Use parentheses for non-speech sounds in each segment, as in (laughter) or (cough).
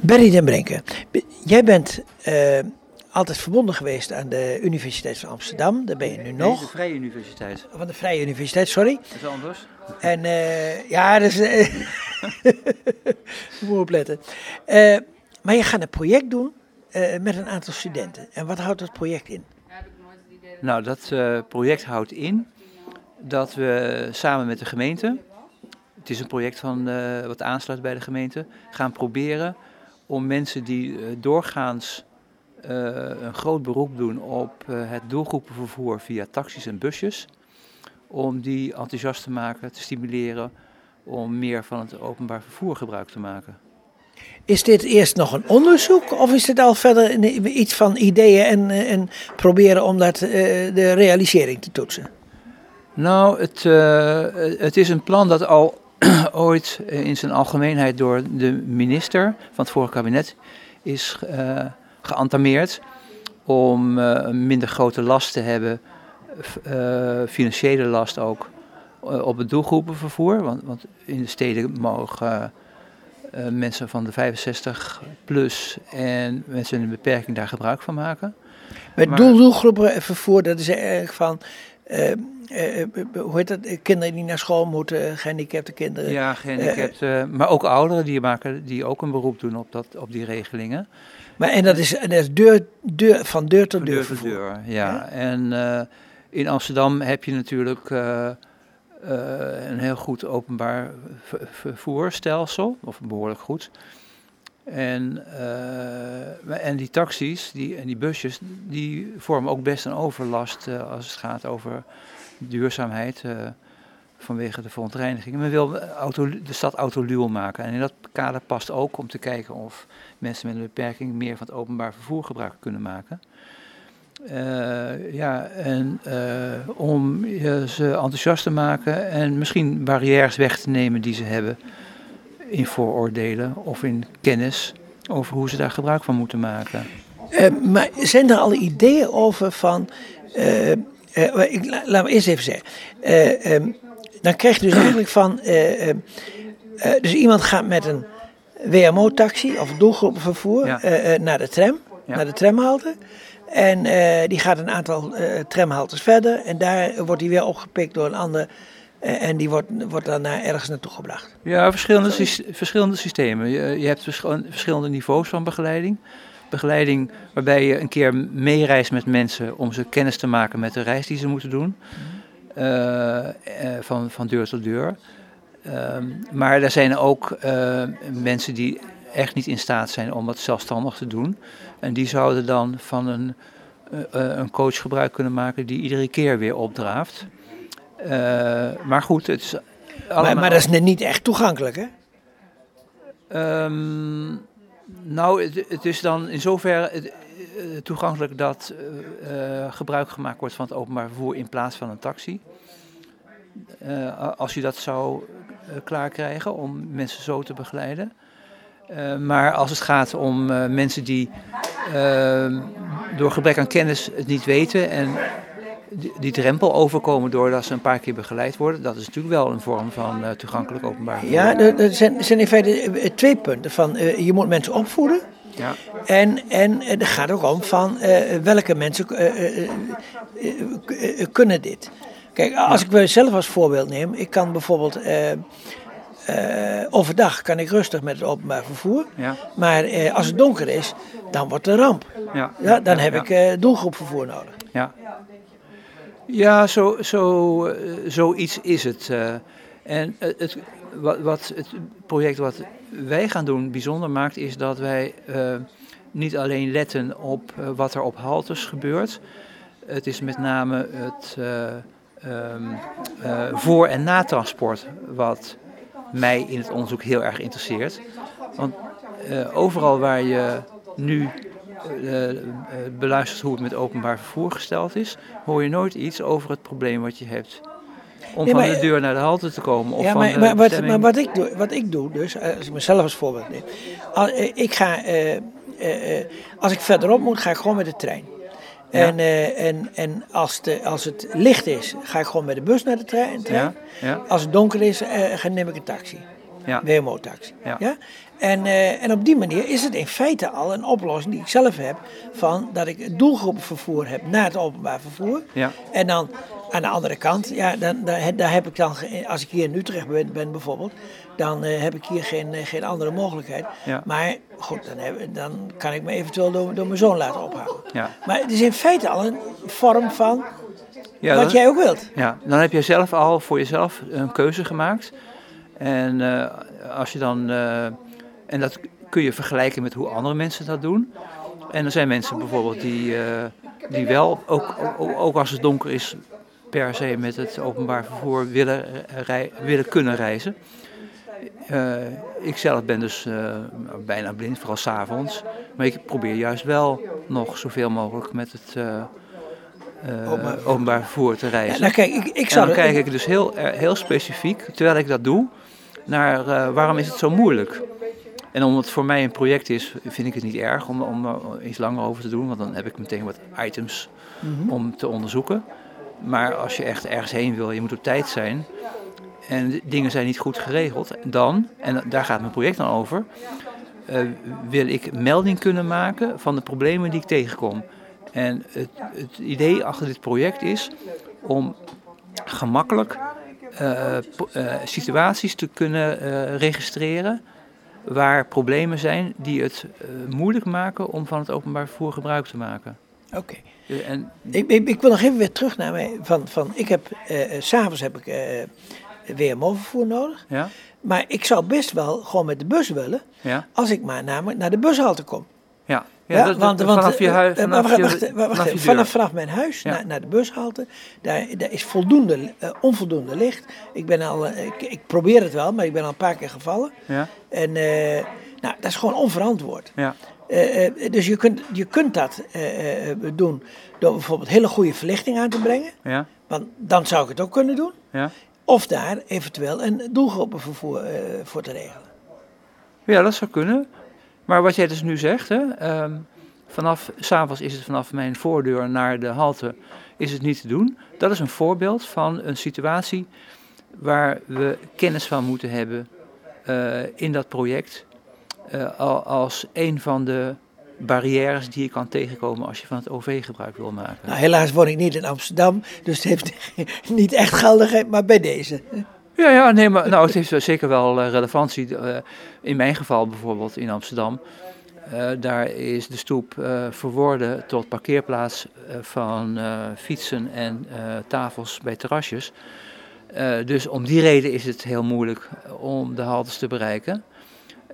Berry den Brinken, b- jij bent eh, altijd verbonden geweest aan de Universiteit van Amsterdam. Daar ben je nu nog. de Vrije Universiteit. Van de Vrije Universiteit, sorry. Dat is anders. En eh, ja, dus. eh, (laughs) moet opletten. Maar je gaat een project doen met een aantal studenten. En wat houdt dat project in? Nou, dat project houdt in dat we samen met de gemeente, het is een project van, eh, wat aansluit bij de gemeente, gaan proberen om mensen die eh, doorgaans eh, een groot beroep doen op het doelgroepenvervoer via taxis en busjes, om die enthousiast te maken, te stimuleren om meer van het openbaar vervoer gebruik te maken. Is dit eerst nog een onderzoek of is dit al verder iets van ideeën en, en proberen om dat, de realisering te toetsen? Nou, het, het is een plan dat al (clears throat) ooit in zijn algemeenheid door de minister van het vorige kabinet is eh geantameerd om eh, een minder grote last te hebben, eh, financiële last ook, eh, op het doelgroepenvervoer. Want, want in de steden mogen eh, mensen van de 65 plus en mensen met een beperking daar gebruik van maken. Met Maar- doel, doelgroepen vervoer, dat is eigenlijk van. Eh, eh, eh, hoe heet dat? Kinderen die naar school moeten, gehandicapte kinderen. Ja, gehandicapten, maar ook ouderen die, maken, die ook een beroep doen op, dat, op die regelingen. Maar, en dat is, dat is deur, deur, van deur tot Van deur. deur deur, ja. En in Amsterdam heb je natuurlijk een heel goed openbaar ver- vervoerstelsel, of behoorlijk goed. En, eh, en die taxis die, en die busjes, die vormen ook best een overlast eh, als het gaat over duurzaamheid. eh, vanwege de verontreiniging. Men wil auto, de stad autoluw maken. En in dat kader past ook om te kijken of mensen met een beperking meer van het openbaar vervoer gebruik kunnen maken. Ja, en om ze enthousiast te maken en misschien barrières weg te nemen die ze hebben in vooroordelen of in kennis over hoe ze daar gebruik van moeten maken. Eh, maar zijn er al ideeën over van. eh, eh, ik, la- laat me eerst even zeggen. Eh, ehm, dan krijg je dus eigenlijk van. eh, ehm, eh, dus iemand gaat met een WMO-taxi of doelgroepenvervoer Ja. naar de tram, Ja. naar de tramhalte. En die gaat een aantal tramhaltes verder. En daar wordt hij weer opgepikt door een ander. Eh, en die wordt, wordt dan naar, ergens naartoe gebracht. Ja, verschillende, verschillende systemen. Je, je hebt vers- verschillende niveaus van begeleiding. Begeleiding waarbij je een keer meereist met mensen om ze kennis te maken met de reis die ze moeten doen. Eh, eh, van, van deur tot deur. Ehm, maar er zijn ook mensen die echt niet in staat zijn om het zelfstandig te doen. En die zouden dan van een, een coach gebruik kunnen maken die iedere keer weer opdraaft. Eh, maar goed, het is Maar, allemaal... maar dat is net niet echt toegankelijk, hè? Ehm, nou, het, het is dan in zoverre eh, toegankelijk dat eh, gebruik gemaakt wordt van het openbaar vervoer in plaats van een taxi. Als je dat zou eh, klaar krijgen om mensen zo te begeleiden. Maar als het gaat om mensen die ehm, door gebrek aan kennis het niet weten en die, die drempel overkomen doordat ze een paar keer begeleid worden, dat is natuurlijk wel een vorm van eh, toegankelijk openbaar vervoer. Ja, er, er zijn, zijn in feite eh, twee punten. Van, eh, je moet mensen opvoeden. Ja. En, en er gaat ook om van welke mensen kunnen dit. Kijk, als ik mezelf als voorbeeld neem. Ik kan bijvoorbeeld overdag kan ik rustig met het openbaar vervoer. Ja. Maar als het donker is, dan wordt het een ramp. Ja, Ja, dan ja, heb ik eh, doelgroepvervoer nodig. Ja, ja zo, zo, eh, zoiets is het. eh. en het, het, wat, wat het project wat wij gaan doen bijzonder maakt, is dat wij eh, niet alleen letten op eh, wat er op haltes gebeurt. Het is met name het eh, ehm, eh, voor- en natransport wat mij in het onderzoek heel erg interesseert. Want eh, overal waar je nu eh, eh, beluistert hoe het met openbaar vervoer gesteld is, hoor je nooit iets over het probleem wat je hebt. Om Nee, van de deur naar de halte te komen. Of ja, van maar, de maar, wat, maar wat, ik doe, wat ik doe, dus, eh, als ik mezelf als voorbeeld neem. Al- eh, ik ga, eh, eh, eh, als ik verderop moet, ga ik gewoon met de trein. En, eh, en, en als, de, als het licht is, ga ik gewoon met de bus naar de trein. trein. Ja, ja. Als het donker is, eh, neem ik een taxi. Ja. WMO-taxi. Ja. Ja. En, eh, en op die manier is het in feite al een oplossing die ik zelf heb. Van dat ik doelgroepenvervoer heb naar het openbaar vervoer. Ja. En dan aan de andere kant, ja, dan, daar, daar heb ik dan, als ik hier in Utrecht ben, ben bijvoorbeeld, dan eh, heb ik hier geen, eh, geen andere mogelijkheid. Ja. Maar goed, dan, heb, dan kan ik me eventueel door, door mijn zoon laten ophalen. Ja. Maar het is in feite al een vorm van Ja, wat dan- jij ook wilt. Ja, dan heb je zelf al voor jezelf een keuze gemaakt. En eh, als je dan. eh, en dat kun je vergelijken met hoe andere mensen dat doen. En er zijn mensen bijvoorbeeld die, eh, die wel, ook, ook, als het donker is, per se met het openbaar vervoer willen, rij, willen kunnen reizen. Eh, ik zelf ben dus bijna blind, vooral s'avonds. Maar ik probeer juist wel nog zoveel mogelijk met het Openbaar vervoer. openbaar vervoer te reizen. Ja, nou kijk, ik, ik En dan kijk ik dus heel, heel specifiek, terwijl ik dat doe, naar eh, waarom is het zo moeilijk. En omdat het voor mij een project is, vind ik het niet erg om, om er iets langer over te doen. Want dan heb ik meteen wat items Mhm. om te onderzoeken. Maar als je echt ergens heen wil, je moet op tijd zijn. En dingen zijn niet goed geregeld. Dan, en daar gaat mijn project dan over, eh, wil ik melding kunnen maken van de problemen die ik tegenkom. En het, het idee achter dit project is om gemakkelijk eh, eh, situaties te kunnen eh, registreren waar problemen zijn die het eh, moeilijk maken om van het openbaar vervoer gebruik te maken. Oké. Eh, En, Ik, ik, ik wil nog even weer terug naar mij. Van, van, ik heb, eh, eh, s'avonds heb ik eh WMO-vervoer nodig. ja, Maar ik zou best wel gewoon met de bus willen. ja, Als ik maar namelijk naar de bushalte kom. ja. Ja, dat- dat- vanaf je eh, huis, vanaf wacht, je, wacht, wacht, vanaf wacht, je vanaf, deur. vanaf mijn huis naar, naar de bushalte. Daar, daar is voldoende, eh, onvoldoende licht. Ik, ben al, eh, ik, ik probeer het wel, maar ik ben al een paar keer gevallen. Ja, En nou, dat is gewoon onverantwoord. ja, dus je kunt, je kunt dat doen door bijvoorbeeld hele goede verlichting aan te brengen. ja, Want dan zou ik het ook kunnen doen. ja. Of daar eventueel een doelgroepenvervoer voor te regelen. Ja, dat zou kunnen. Maar wat jij dus nu zegt, hè, ehm, vanaf s'avonds is het vanaf mijn voordeur naar de halte is het niet te doen. Dat is een voorbeeld van een situatie waar we kennis van moeten hebben eh, in dat project. al- als een van de barrières die je kan tegenkomen als je van het OV gebruik wil maken. Nou, helaas woon ik niet in Amsterdam, dus het heeft (laughs) niet echt geldigheid, maar bij deze. Ja, ja, nee, maar nou, het heeft wel zeker wel eh, relevantie. Eh, in mijn geval bijvoorbeeld in Amsterdam. eh, daar is de stoep eh, verworden tot parkeerplaats eh, van eh, fietsen en eh, tafels bij terrasjes. Eh, dus om die reden is het heel moeilijk om de haltes te bereiken.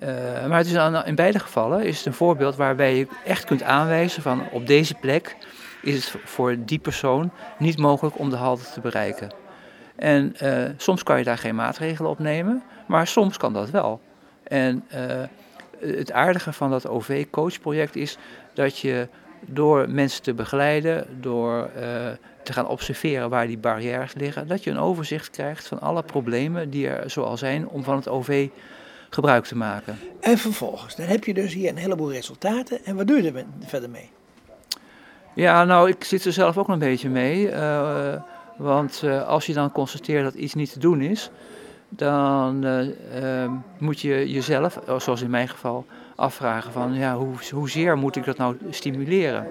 Eh, maar het is in beide gevallen is het een voorbeeld waarbij je echt kunt aanwijzen van op deze plek is het voor die persoon niet mogelijk om de halte te bereiken. En eh, soms kan je daar geen maatregelen op nemen, maar soms kan dat wel. En eh, het aardige van dat OV-coachproject is dat je door mensen te begeleiden, door eh, te gaan observeren waar die barrières liggen, dat je een overzicht krijgt van alle problemen die er zoal zijn om van het OV gebruik te maken. En vervolgens, dan heb je dus hier een heleboel resultaten. En wat doe je er verder mee? Ja, nou, ik zit er zelf ook een beetje mee. Want eh, als je dan constateert dat iets niet te doen is, dan eh, ehm, moet je jezelf, eh, zoals in mijn geval, afvragen van ja, hoe, hoezeer moet ik dat nou stimuleren?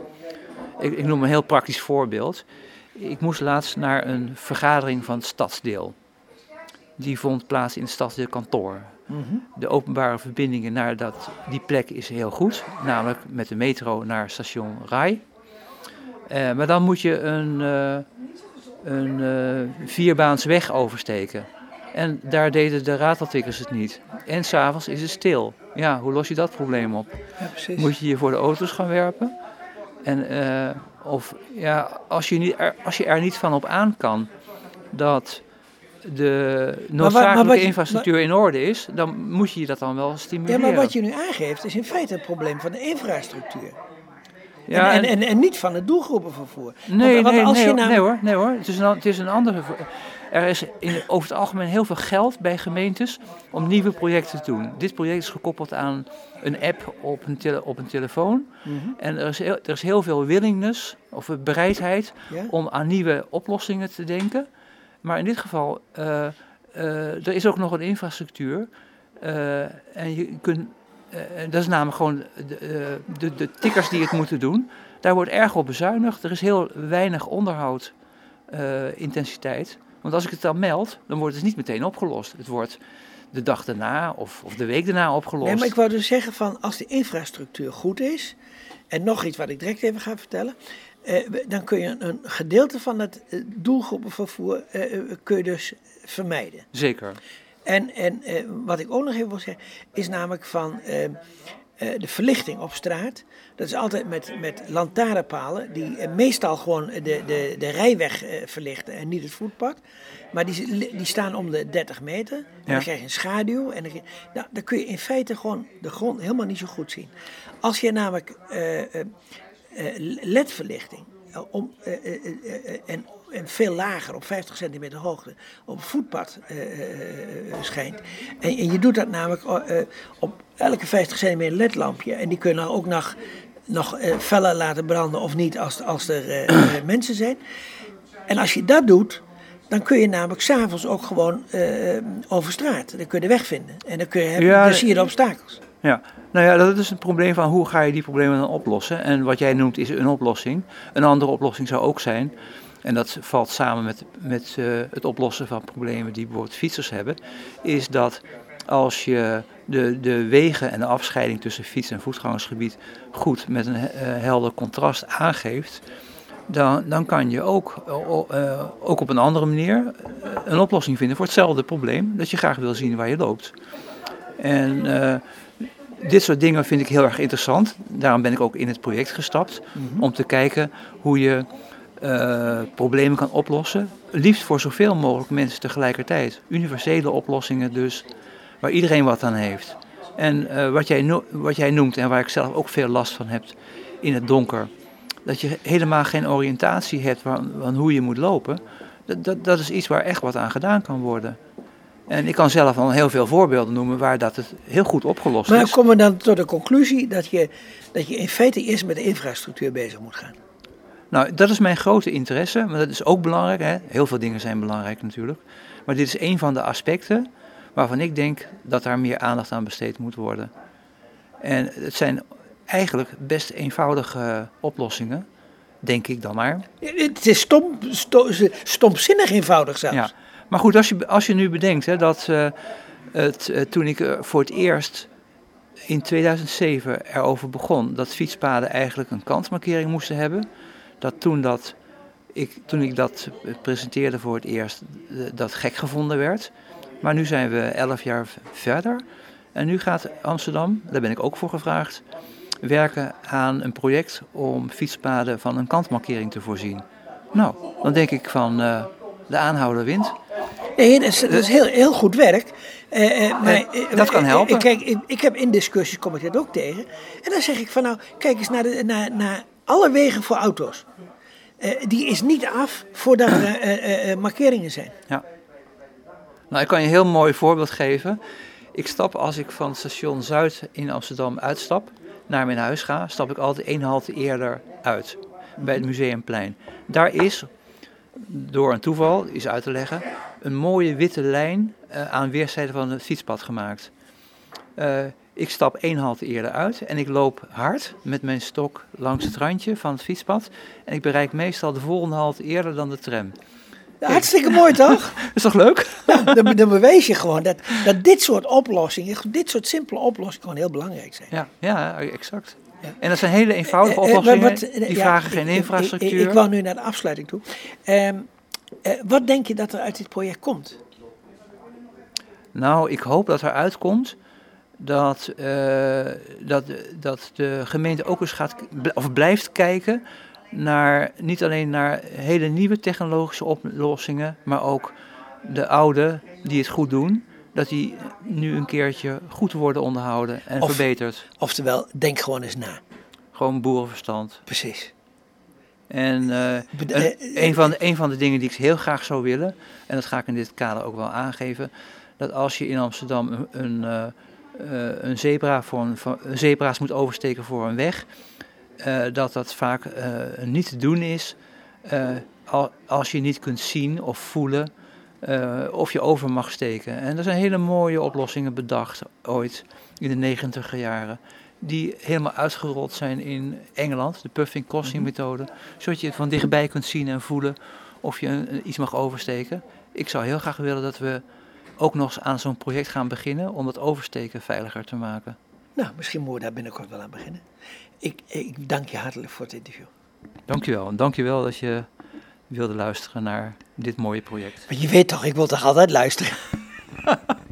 Ik, ik noem een heel praktisch voorbeeld. Ik moest laatst naar een vergadering van het stadsdeel. Die vond plaats in het stadsdeel kantoor. De openbare verbindingen naar dat, die plek is heel goed, namelijk met de metro naar station Rai. Maar dan moet je een, een eh, vierbaans weg oversteken. En daar deden de rateltikkers het niet. En s'avonds is het stil. Ja, hoe los je dat probleem op? Ja. Moet je je voor de auto's gaan werpen? En, eh, of ja, als je, niet, er, als je er niet van op aan kan dat de noodzakelijke wat infrastructuur in orde is, dan moet je dat dan wel ja, stimuleren. maar wat je nu aangeeft is in feite het probleem van de infrastructuur. Ja, en, en, en- niet van het doelgroepenvervoer. Nee, Want- want nee, als nee, je nou- nee hoor, nee hoor. Het is een, het is een andere. Er is in, over het algemeen heel veel geld bij gemeentes om nieuwe projecten te doen. Dit project is gekoppeld aan een app op een, tele- op een telefoon. Mhm. En er is, heel, er is heel veel willingness of bereidheid om aan nieuwe oplossingen te denken. Maar in dit geval, eh, eh, er is ook nog een infrastructuur en je kunt, dat is namelijk gewoon de, de, de tikkers die het moeten doen. Daar wordt erg op bezuinigd. Er is heel weinig onderhoud intensiteit. Want als ik het dan meld, dan wordt het niet meteen opgelost. Het wordt de dag daarna of, of de week daarna opgelost. Nee, maar ik wou dus zeggen van als de infrastructuur goed is, en nog iets wat ik direct even ga vertellen, eh, dan kun je een gedeelte van het eh, doelgroepenvervoer eh, eh, kun je dus vermijden. Zeker. En, en eh, wat ik ook nog even wil zeggen, is namelijk van eh, de verlichting op straat. Dat is altijd met, met lantaarnpalen, die meestal gewoon de, de, de rijweg verlichten en niet het voetpad. Maar die, die staan om de 30 meter. En dan krijg je een schaduw. En dan, nou, dan kun je in feite gewoon de grond helemaal niet zo goed zien. Als je namelijk ledverlichting om, en, en veel lager, op 50 centimeter hoogte, op voetpad schijnt. En, en, je doet dat namelijk op elke 50 centimeter ledlampje. En die kunnen ook nog, nog feller laten branden of niet als, als er (clears throat) mensen zijn. En als je dat doet, dan kun je namelijk s'avonds ook gewoon uh, over straat. Dan kun je de weg vinden. En dan, kun je, ja, dan zie je de obstakels. Ja, nou ja, dat is het probleem van hoe ga je die problemen dan oplossen. En wat jij noemt is een oplossing. Een andere oplossing zou ook zijn, en dat valt samen met, met uh, het oplossen van problemen die bijvoorbeeld fietsers hebben, is dat als je de, de wegen en de afscheiding tussen fiets- en voetgangersgebied goed met een uh, helder contrast aangeeft, dan, dan kan je ook, uh, ook op een andere manier een oplossing vinden voor hetzelfde probleem dat je graag wil zien waar je loopt. En uh, dit soort dingen vind ik heel erg interessant. Daarom ben ik ook in het project gestapt mm-hmm. om te kijken hoe je uh, problemen kan oplossen. Liefst voor zoveel mogelijk mensen tegelijkertijd. Universele oplossingen dus, waar iedereen wat aan heeft. En wat, jij no wat jij noemt en waar ik zelf ook veel last van heb in het donker dat je helemaal geen oriëntatie hebt van, van hoe je moet lopen, dat, dat, dat, is iets waar echt wat aan gedaan kan worden. En ik kan zelf al heel veel voorbeelden noemen waar dat het heel goed opgelost maar is. Maar komen we dan tot de conclusie dat je, dat je in feite eerst met de infrastructuur bezig moet gaan? Nou, dat is mijn grote interesse, maar dat is ook belangrijk. Hè? Heel veel dingen zijn belangrijk natuurlijk. Maar dit is een van de aspecten waarvan ik denk dat daar meer aandacht aan besteed moet worden. En het zijn eigenlijk best eenvoudige oplossingen, denk ik dan maar. Het is stom, stom, stomzinnig eenvoudig zelfs. Ja. Maar goed, als je, als je nu bedenkt hè, dat uh, het, uh, toen ik uh, voor het eerst in 2007 erover begon dat fietspaden eigenlijk een kantmarkering moesten hebben, dat toen, dat ik, toen ik dat presenteerde voor het eerst, dat gek gevonden werd. Maar nu zijn we elf jaar verder. En nu gaat Amsterdam, daar ben ik ook voor gevraagd, werken aan een project om fietspaden van een kantmarkering te voorzien. Nou, dan denk ik van uh, de aanhouder wint. Nee, dat is, dat is heel, heel goed werk. Uh, uh, maar, dat kan helpen. Kijk, ik, ik, heb in discussies kom ik dat ook tegen. En dan zeg ik van nou, kijk eens naar, de, naar, naar alle wegen voor auto's. die is niet af voordat er markeringen zijn. Ja. Nou, ik kan je een heel mooi voorbeeld geven. Ik stap als ik van station Zuid in Amsterdam uitstap naar mijn huis ga, stap ik altijd één halte eerder uit. Bij het Museumplein. Daar is, door een toeval, is uit te leggen, een mooie witte lijn uh, aan weerszijden van het fietspad gemaakt. Ik stap één halte eerder uit en ik loop hard met mijn stok langs het randje van het fietspad. En ik bereik meestal de volgende halte eerder dan de tram. hartstikke mooi (laughs) toch? is toch leuk? Ja, dan, dan bewijs je gewoon dat, dat dit soort oplossingen, dit soort simpele oplossingen gewoon heel belangrijk zijn. Ja, ja exact. Ja. En dat zijn hele eenvoudige eh, eh, oplossingen, wat, die vragen geen infrastructuur. Ik, ik, ik, wou nu naar de afsluiting toe. Uh, wat denk je dat er uit dit project komt? Nou, ik hoop dat er uitkomt dat, uh, dat, dat de gemeente ook eens gaat, of blijft kijken naar, niet alleen naar hele nieuwe technologische oplossingen, maar ook de oude die het goed doen, dat die nu een keertje goed worden onderhouden en of, verbeterd. Oftewel, denk gewoon eens na. Gewoon boerenverstand. Precies. En uh, een, een, van de, een van de dingen die ik heel graag zou willen, en dat ga ik in dit kader ook wel aangeven, dat als je in Amsterdam een, een, een zebra voor een, zebra's moet oversteken voor een weg, uh, dat dat vaak niet te doen is als je niet kunt zien of voelen eh, of je over mag steken. En er zijn hele mooie oplossingen bedacht ooit in de negentiger jaren. Die helemaal uitgerold zijn in Engeland, de puffing crossing methode. Zodat je het van dichtbij kunt zien en voelen of je iets mag oversteken. Ik zou heel graag willen dat we ook nog eens aan zo'n project gaan beginnen om dat oversteken veiliger te maken. Nou, misschien moeten we daar binnenkort wel aan beginnen. Ik, ik dank je hartelijk voor het interview. Dankjewel. En dankjewel dat je wilde luisteren naar dit mooie project. Maar je weet toch, ik wil toch altijd luisteren? (laughs)